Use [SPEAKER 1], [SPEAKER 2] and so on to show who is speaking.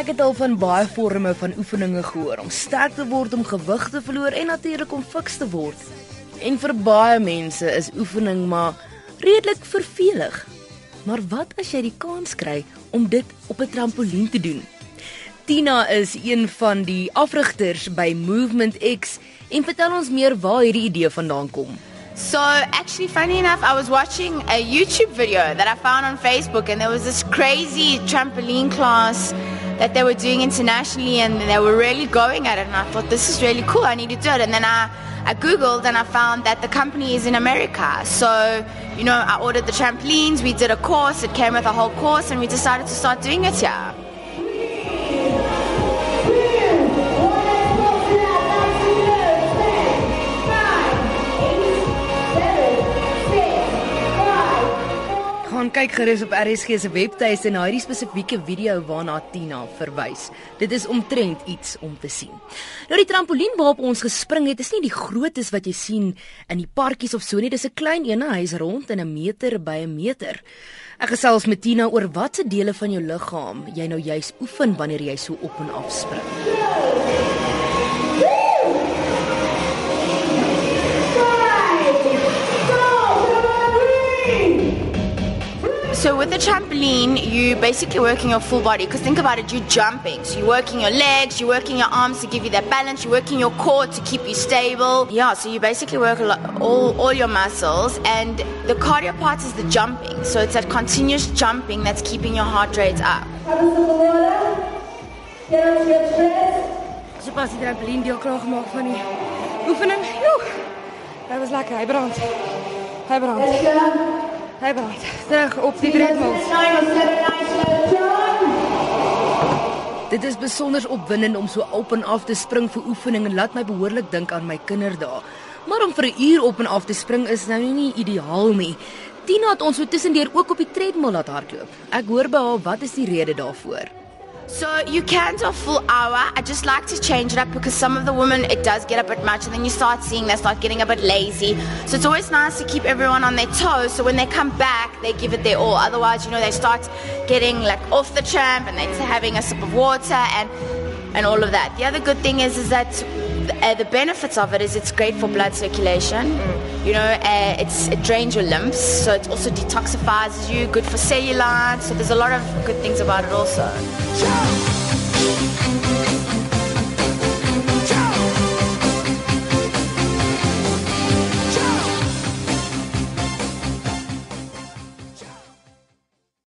[SPEAKER 1] Ek het al van baie forme van oefeninge gehoor om sterk te word, om gewig te verloor en natuurlik om fiks te word. En vir baie mense is oefening maar redelik vervelig. Maar wat as jy die kans kry om dit op 'n trampolien te doen? Tina is een van die afrigters by Movement X en vertel ons meer waar hierdie idee vandaan kom.
[SPEAKER 2] So, actually, funny enough, I was watching a YouTube video that I found on Facebook, and there was this crazy trampoline class that they were doing internationally, and they were really going at it. And I thought, this is really cool, I need to do it. And then I, I Googled and I found that the company is in America. So, you know, I ordered the trampolines, we did a course, it came with a whole course, and we decided to start doing it here.
[SPEAKER 1] Gaan kyk gerus op RSG se webtuiste na hierdie spesifieke video waarna Tina verwys. Dit is omtrent iets om te sien. Nou die trampolien waarop ons gespring het, is nie die grootes wat jy sien in die parkies of so nie. Dis 'n klein een, hy's rond en 'n meter by 'n meter. Ek gesels met Tina oor watse dele van jou liggaam jy nou juis oefen wanneer jy so op en af spring.
[SPEAKER 2] So with the trampoline, you basically working your full body. Because think about it, you're jumping. So you're working your legs, you're working your arms to give you that balance, you're working your core to keep you stable. Yeah, so you basically work lot, all, all your muscles. And the cardio part is the jumping. So it's that continuous jumping that's keeping your heart rate up.
[SPEAKER 1] Was. Hy brand. Terug op die treadmill. Dit is besonder opwindend om so op en af te spring vir oefening en laat my behoorlik dink aan my kinderdae. Maar om vir 'n uur op en af te spring is nou nie ideaal nie. Tina het ons so tussendeur ook op die treadmill laat hardloop. Ek hoor by haar wat is die rede daarvoor?
[SPEAKER 2] You can do a full hour. I just like to change it up because some of the women it does get a bit much, and then you start seeing they start getting a bit lazy. So it's always nice to keep everyone on their toes. So when they come back, they give it their all. Otherwise, you know, they start getting like off the tramp and they're having a sip of water and and all of that. The other good thing is is that uh, the benefits of it is it's great for blood circulation. You know, uh, it's it drains your lymphs, so it also detoxifies you. Good for cellulite. So there's a lot of good things about it also.
[SPEAKER 3] Jump!